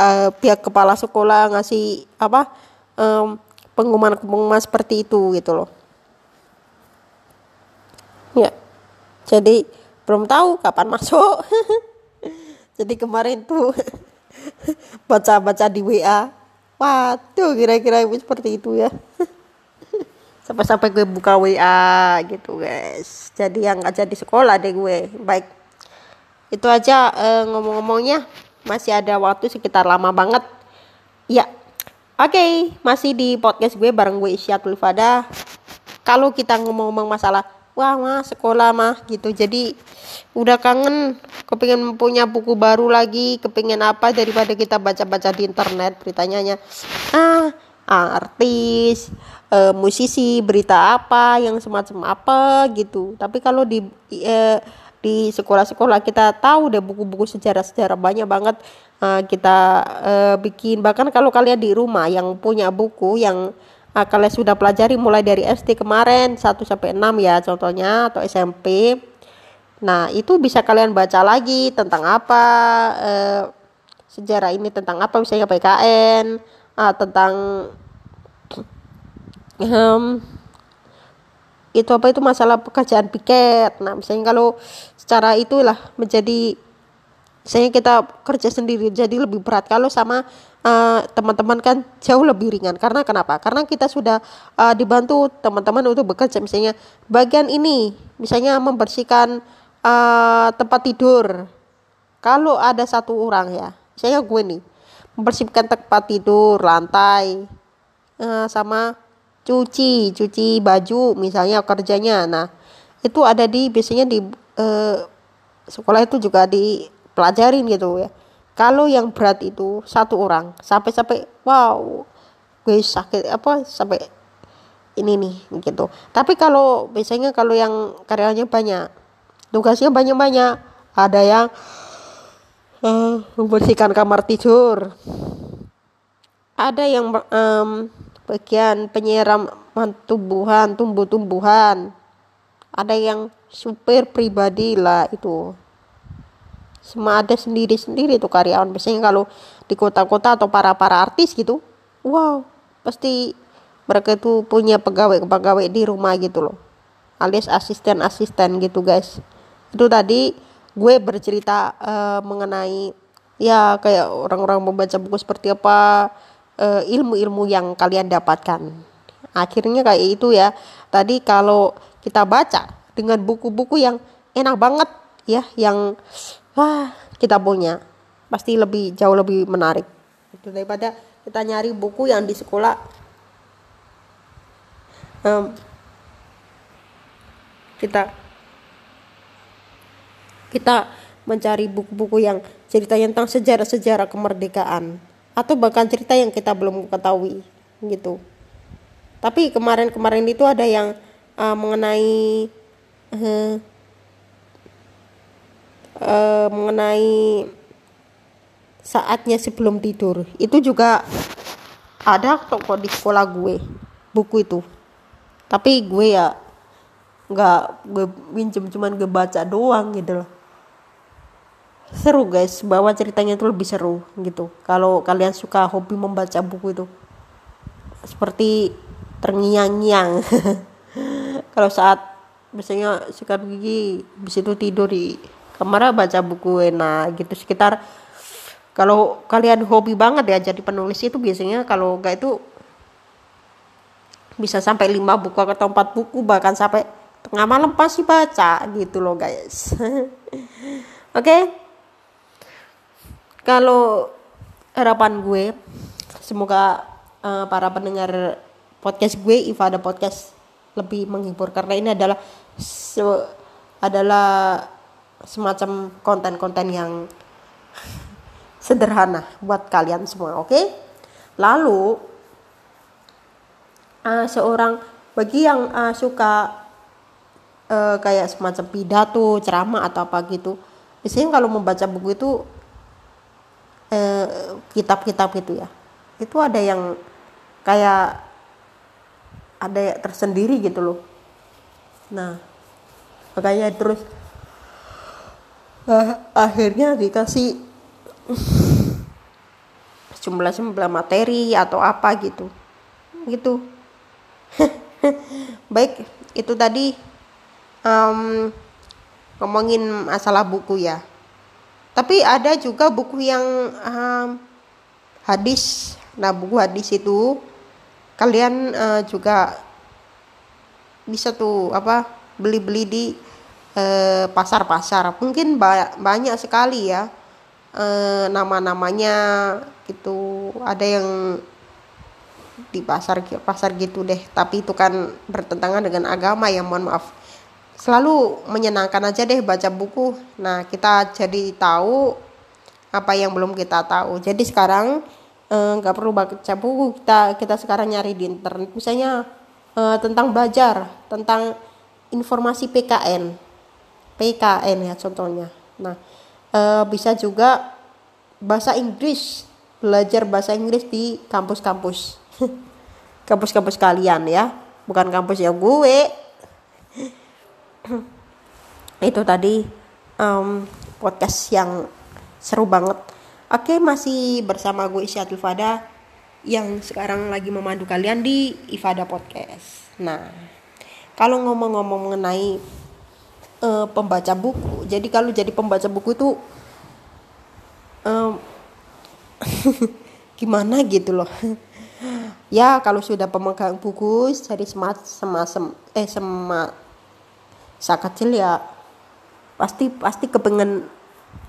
uh, pihak kepala sekolah ngasih apa um, pengumuman-pengumuman seperti itu gitu loh. Ya jadi belum tahu kapan masuk. Jadi kemarin tuh baca-baca di WA waduh kira-kira seperti itu ya sampai-sampai gue buka WA gitu guys. Jadi yang aja di sekolah deh gue. Baik. Itu aja uh, ngomong-ngomongnya. Masih ada waktu sekitar lama banget. Ya. Oke okay, masih di podcast gue bareng gue Isyatul Fada kalau kita ngomong-ngomong masalah wah mah sekolah mah gitu. Jadi udah kangen kepingin punya buku baru lagi kepingin apa daripada kita baca-baca di internet beritanya ah artis uh, musisi berita apa yang semacam apa gitu. Tapi kalau di uh, di sekolah-sekolah kita tahu deh buku-buku sejarah-sejarah banyak banget uh, kita uh, bikin. Bahkan kalau kalian di rumah yang punya buku yang uh, kalian sudah pelajari mulai dari SD kemarin 1 sampai 6 ya contohnya atau SMP nah itu bisa kalian baca lagi tentang apa uh, sejarah ini tentang apa misalnya PKN uh, tentang um, itu apa? Itu masalah pekerjaan piket. Nah misalnya kalau secara itulah menjadi misalnya kita kerja sendiri jadi lebih berat. Kalau sama uh, teman-teman kan jauh lebih ringan. Karena kenapa? Karena kita sudah uh, dibantu teman-teman untuk bekerja. Misalnya bagian ini misalnya membersihkan uh, tempat tidur. Kalau ada satu orang ya misalnya gue nih membersihkan tempat tidur lantai uh, sama cuci cuci baju misalnya kerjanya. Nah itu ada di biasanya di eh, sekolah itu juga dipelajarin gitu ya. Kalau yang berat itu satu orang sampai sampai wow gue sakit apa sampai ini nih gitu. Tapi kalau biasanya kalau yang karyanya banyak tugasnya banyak banyak ada yang uh, membersihkan kamar tidur. Ada yang um, bagian penyiraman tumbuhan tumbuh-tumbuhan. Ada yang supir pribadi lah itu. Semua ada sendiri-sendiri tuh karyawan. Biasanya kalau di kota-kota atau para para artis gitu wow pasti mereka itu punya pegawai-pegawai di rumah gitu loh. Alias asisten-asisten gitu guys. Itu tadi gue bercerita uh, mengenai ya kayak orang-orang membaca buku seperti apa ilmu-ilmu yang kalian dapatkan. Akhirnya kayak itu ya. Tadi kalau kita baca dengan buku-buku yang enak banget ya yang wah kita punya pasti lebih jauh lebih menarik. Itu daripada kita nyari buku yang di sekolah. Um, kita kita mencari buku-buku yang cerita tentang sejarah-sejarah kemerdekaan atau bahkan cerita yang kita belum ketahui gitu. Tapi kemarin-kemarin itu ada yang uh, mengenai uh, uh, mengenai saatnya sebelum tidur. Itu juga ada toko di sekolah gue buku itu. Tapi gue ya nggak gue minjem cuman gue baca doang gitu loh seru guys. Bahwa ceritanya itu lebih seru gitu. Kalau kalian suka hobi membaca buku itu. Seperti terngiang-ngiang. Kalau saat biasanya sikat gigi bis itu tidur di kamar baca buku enak gitu. Sekitar kalau kalian hobi banget ya jadi penulis itu biasanya kalau enggak itu bisa sampai lima buku atau empat buku bahkan sampai tengah malam pasti baca gitu loh guys. Oke? okay? Kalau harapan gue semoga uh, para pendengar podcast gue Iva ada podcast lebih menghibur karena ini adalah se adalah semacam konten-konten yang sederhana buat kalian semua oke okay? lalu uh, seorang bagi yang uh, suka uh, kayak semacam pidato ceramah atau apa gitu biasanya kalau membaca buku itu kitab-kitab uh, gitu ya. Itu ada yang kayak ada tersendiri gitu loh. Nah makanya terus uh, akhirnya dikasih jumlah-jumlah materi atau apa gitu. Gitu. Baik itu tadi um, ngomongin masalah buku ya tapi ada juga buku yang um, hadis nah buku hadis itu kalian uh, juga bisa tuh apa beli-beli di uh, pasar-pasar. Mungkin ba banyak sekali ya uh, nama-namanya gitu. Ada yang di pasar pasar gitu deh. Tapi itu kan bertentangan dengan agama ya mohon maaf selalu menyenangkan aja deh baca buku. Nah kita jadi tahu apa yang belum kita tahu. Jadi sekarang eh, nggak eh, perlu baca buku. Kita kita sekarang nyari di internet. Misalnya eh, tentang belajar tentang informasi PKN PKN ya contohnya. Nah eh, bisa juga bahasa Inggris. Belajar bahasa Inggris di kampus-kampus. Kampus-kampus kalian ya. Bukan kampus yang gue itu tadi um, podcast yang seru banget. Oke masih bersama gue Isyatul Fada yang sekarang lagi memandu kalian di Ifada Podcast. Nah kalau ngomong-ngomong mengenai uh, pembaca buku jadi kalau jadi pembaca buku itu um, gimana gitu loh. Ya kalau sudah pemegang buku jadi semacam eh semak saat kecil ya pasti pasti kepengen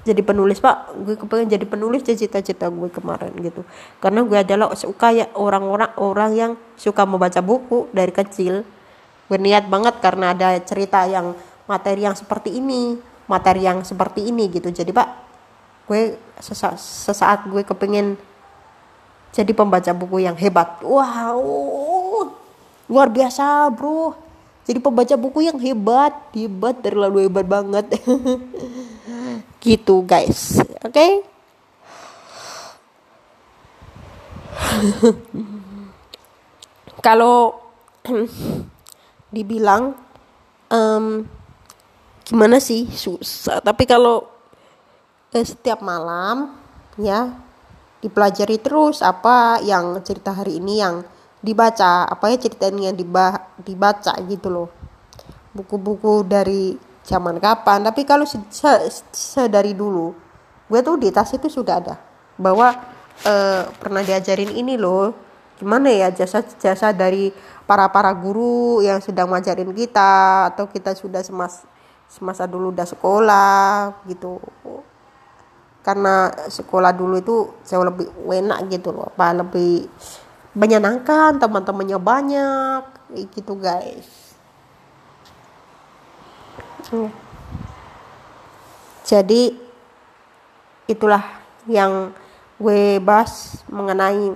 jadi penulis pak. Gue kepengen jadi penulis cita-cita gue kemarin gitu. Karena gue adalah suka ya orang-orang orang yang suka membaca buku dari kecil. Gue niat banget karena ada cerita yang materi yang seperti ini materi yang seperti ini gitu. Jadi pak gue sesa sesaat gue kepengen jadi pembaca buku yang hebat. Wow luar biasa bro jadi pembaca buku yang hebat hebat terlalu hebat banget. Gitu guys. Oke? Okay? kalau dibilang um, gimana sih? Susah. Tapi kalau eh, setiap malam ya dipelajari terus apa yang cerita hari ini yang dibaca apa ya cerita ini yang dibaca gitu loh. Buku-buku dari zaman kapan. Tapi kalau sedari dulu gue tuh di tas itu sudah ada. Bahwa uh, pernah diajarin ini loh. Gimana ya jasa-jasa dari para para guru yang sedang ngajarin kita. Atau kita sudah semas semasa dulu udah sekolah gitu. Karena sekolah dulu itu jauh lebih enak gitu loh apa lebih menyenangkan teman-temannya banyak gitu guys jadi itulah yang gue bahas mengenai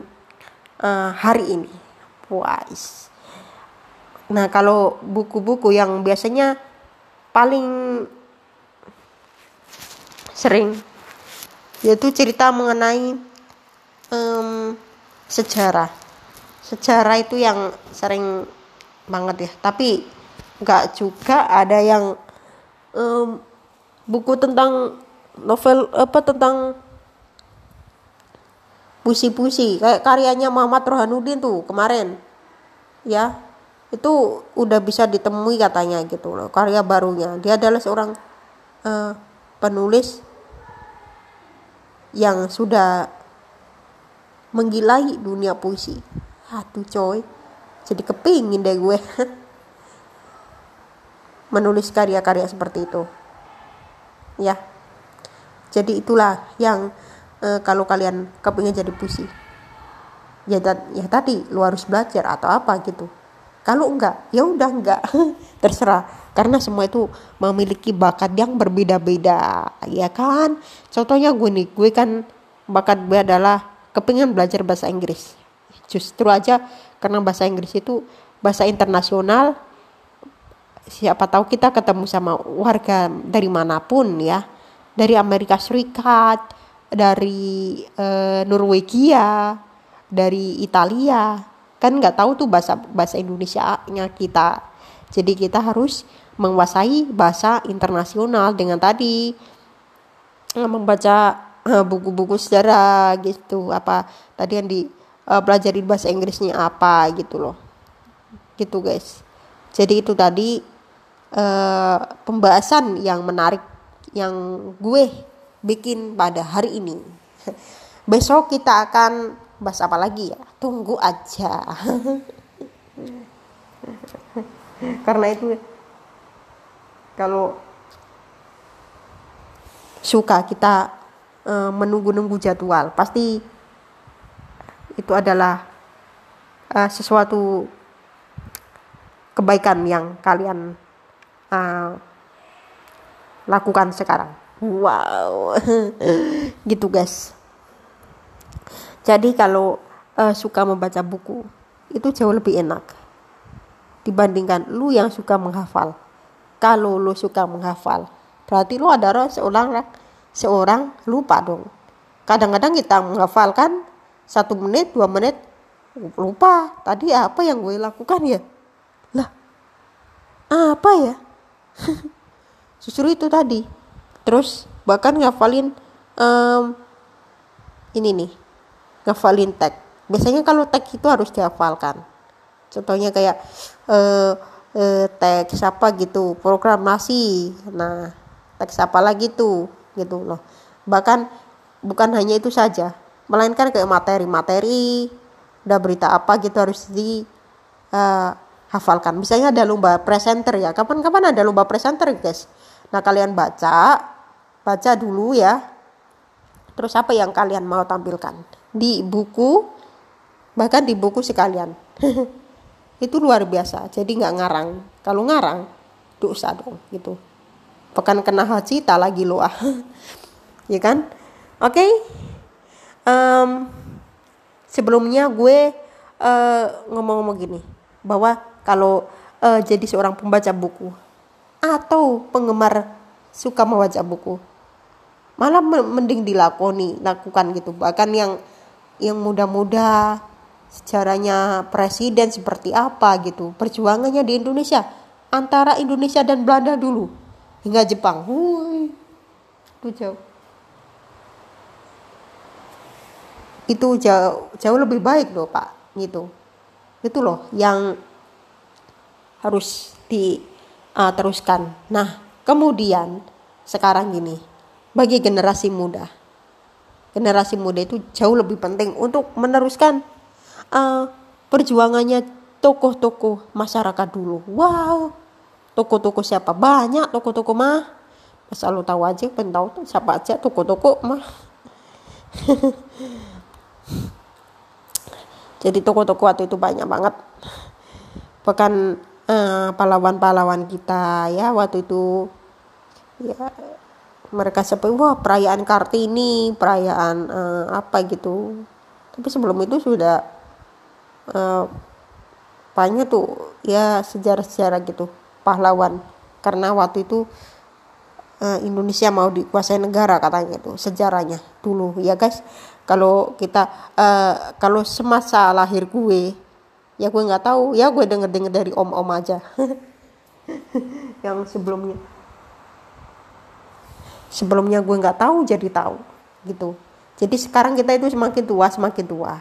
uh, hari ini. Puas. Nah kalau buku-buku yang biasanya paling sering yaitu cerita mengenai um, sejarah. Sejarah itu yang sering banget ya. Tapi nggak juga ada yang um, buku tentang novel apa tentang puisi-puisi. Kayak karyanya Muhammad Rohanuddin tuh kemarin. Ya itu udah bisa ditemui katanya gitu loh karya barunya. Dia adalah seorang uh, penulis yang sudah menggilai dunia puisi aduh coy. Jadi kepingin deh gue. Menulis karya-karya seperti itu. Ya. Jadi itulah yang e, kalau kalian kepingin jadi puisi. Ya ya tadi lu harus belajar atau apa gitu. Kalau enggak ya udah enggak. Terserah. Karena semua itu memiliki bakat yang berbeda-beda. Ya kan? Contohnya gue nih gue kan bakat gue adalah kepingin belajar bahasa Inggris justru aja karena bahasa Inggris itu bahasa internasional siapa tahu kita ketemu sama warga dari mana pun ya. Dari Amerika Serikat dari uh, Norwegia dari Italia. Kan nggak tahu tuh bahasa bahasa Indonesia nya kita. Jadi kita harus menguasai bahasa internasional dengan tadi. Membaca uh, buku-buku sejarah gitu apa tadi yang di uh, pelajari bahasa Inggrisnya apa gitu loh gitu guys jadi itu tadi uh, pembahasan yang menarik yang gue bikin pada hari ini. Besok kita akan bahas apa lagi ya? Tunggu aja. Karena itu kalau suka kita uh, menunggu-nunggu jadwal, pasti itu adalah uh, sesuatu kebaikan yang kalian uh, lakukan sekarang. Wow, gitu guys. Jadi kalau uh, suka membaca buku itu jauh lebih enak dibandingkan lu yang suka menghafal. Kalau lu suka menghafal, berarti lu adalah seorang seorang lupa dong. Kadang-kadang kita menghafalkan satu menit, dua menit, lupa. Tadi apa yang gue lakukan ya. Lah, apa ya? justru itu tadi. Terus bahkan ngafalin um, ini nih ngafalin tag. Biasanya kalau tag itu harus dihafalkan. Contohnya kayak uh, uh, teks apa gitu programasi nah teks apa lagi tuh gitu loh. Bahkan bukan hanya itu saja melainkan kayak materi-materi udah berita apa gitu harus di uh, hafalkan. Misalnya ada lomba presenter ya. Kapan-kapan ada lomba presenter guys. Nah kalian baca baca dulu ya terus apa yang kalian mau tampilkan di buku bahkan di buku sekalian itu luar biasa jadi nggak ngarang kalau ngarang dosa dong gitu pekan kena haji tak lagi lo ah ya kan oke okay? Um, sebelumnya gue uh, ngomong-ngomong gini bahwa kalau uh, jadi seorang pembaca buku atau penggemar suka membaca buku malah mending dilakoni lakukan gitu. Bahkan yang yang muda-muda sejarahnya presiden seperti apa gitu perjuangannya di Indonesia antara Indonesia dan Belanda dulu hingga Jepang. Hui, itu jauh itu jauh jauh lebih baik loh pak gitu itu loh yang harus diteruskan uh, nah kemudian sekarang gini bagi generasi muda. Generasi muda itu jauh lebih penting untuk meneruskan uh, perjuangannya tokoh-tokoh masyarakat dulu. Wow, tokoh-tokoh siapa? Banyak tokoh-tokoh mah. Masa lu tahu aja, pengen tahu siapa aja tokoh-tokoh mah. Jadi tokoh-tokoh waktu itu banyak banget. Bahkan uh, pahlawan-pahlawan kita ya waktu itu ya mereka seperti wah perayaan Kartini, perayaan uh, apa gitu. Tapi sebelum itu sudah uh, banyak tuh ya sejarah-sejarah gitu pahlawan karena waktu itu uh, Indonesia mau dikuasai negara katanya itu sejarahnya dulu ya guys kalau kita uh, kalau semasa lahir gue ya gue nggak tahu. Ya gue denger denger dari om om aja. Yang sebelumnya. Sebelumnya gue nggak tahu jadi tahu gitu. Jadi sekarang kita itu semakin tua semakin tua.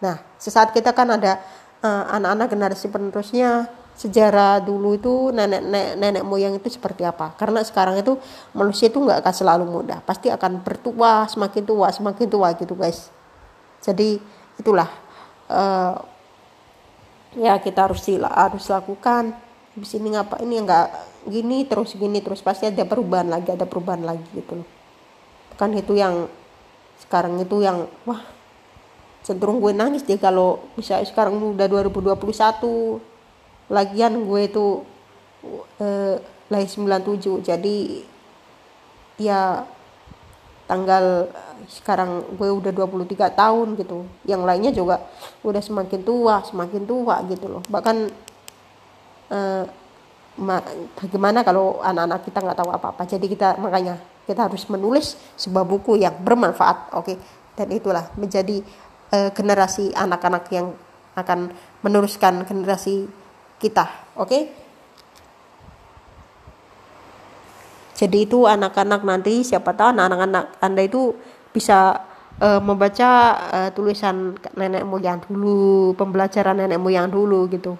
Nah sesaat kita kan ada uh, anak-anak generasi penerusnya sejarah dulu itu nenek, nenek nenek moyang itu seperti apa. Karena sekarang itu manusia itu nggak akan selalu muda pasti akan bertua semakin tua semakin tua gitu guys. Jadi itulah uh, ya kita harus harus lakukan. Di sini ngapa ini nggak gini terus gini terus pasti ada perubahan lagi ada perubahan lagi gitu loh. Kan itu yang sekarang itu yang wah cenderung gue nangis deh kalau bisa sekarang udah 2021 lagian gue itu eh, lahir 97 jadi ya tanggal sekarang gue udah 23 tahun gitu. Yang lainnya juga udah semakin tua semakin tua gitu loh. Bahkan eh, bagaimana kalau anak-anak kita nggak tahu apa-apa. Jadi kita makanya kita harus menulis sebuah buku yang bermanfaat oke? Okay? dan itulah menjadi uh, generasi anak-anak yang akan meneruskan generasi kita oke okay? jadi itu anak-anak nanti siapa tahu anak-anak anda itu bisa uh, membaca uh, tulisan nenek moyang dulu pembelajaran nenek moyang dulu gitu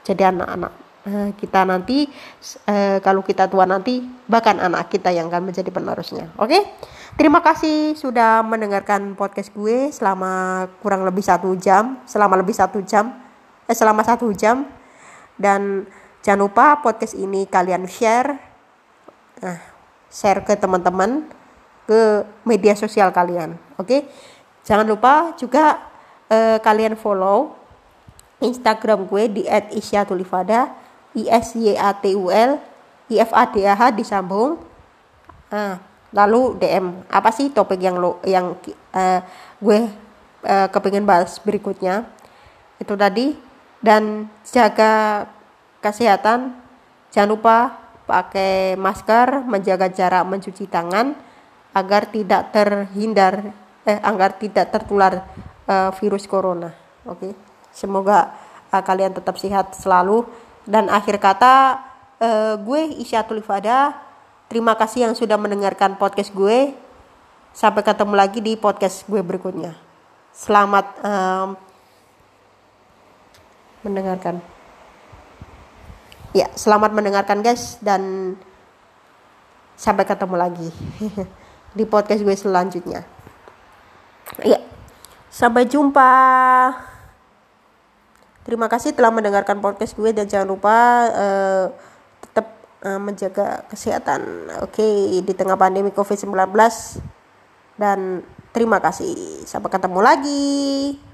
jadi anak-anak uh, kita nanti kalau kita tua nanti bahkan anak kita yang akan menjadi penerusnya oke okay? terima kasih sudah mendengarkan podcast gue selama kurang lebih satu jam selama lebih satu jam eh selama satu jam dan jangan lupa podcast ini kalian share nah share ke teman-teman ke media sosial kalian oke? Okay? jangan lupa juga uh, kalian follow Instagram gue di @isyatulifada I S Y A T U L I F A D A H disambung. Nah, lalu DM apa sih topik yang lo yang uh, gue uh, kepingin bahas berikutnya? Itu tadi dan jaga kesehatan jangan lupa pakai masker menjaga jarak mencuci tangan agar tidak terhindar eh agar tidak tertular uh, virus corona oke okay? Semoga uh, kalian tetap sehat selalu. Dan akhir kata uh, gue Isyatul Ifada. Terima kasih yang sudah mendengarkan podcast gue. Sampai ketemu lagi di podcast gue berikutnya. Selamat um, mendengarkan. Ya, selamat mendengarkan guys dan sampai ketemu lagi di podcast gue selanjutnya. Ya, sampai jumpa. Terima kasih telah mendengarkan podcast gue dan jangan lupa uh, tetap uh, menjaga kesehatan. Oke, okay, di tengah pandemi Covid-19 dan terima kasih. Sampai ketemu lagi.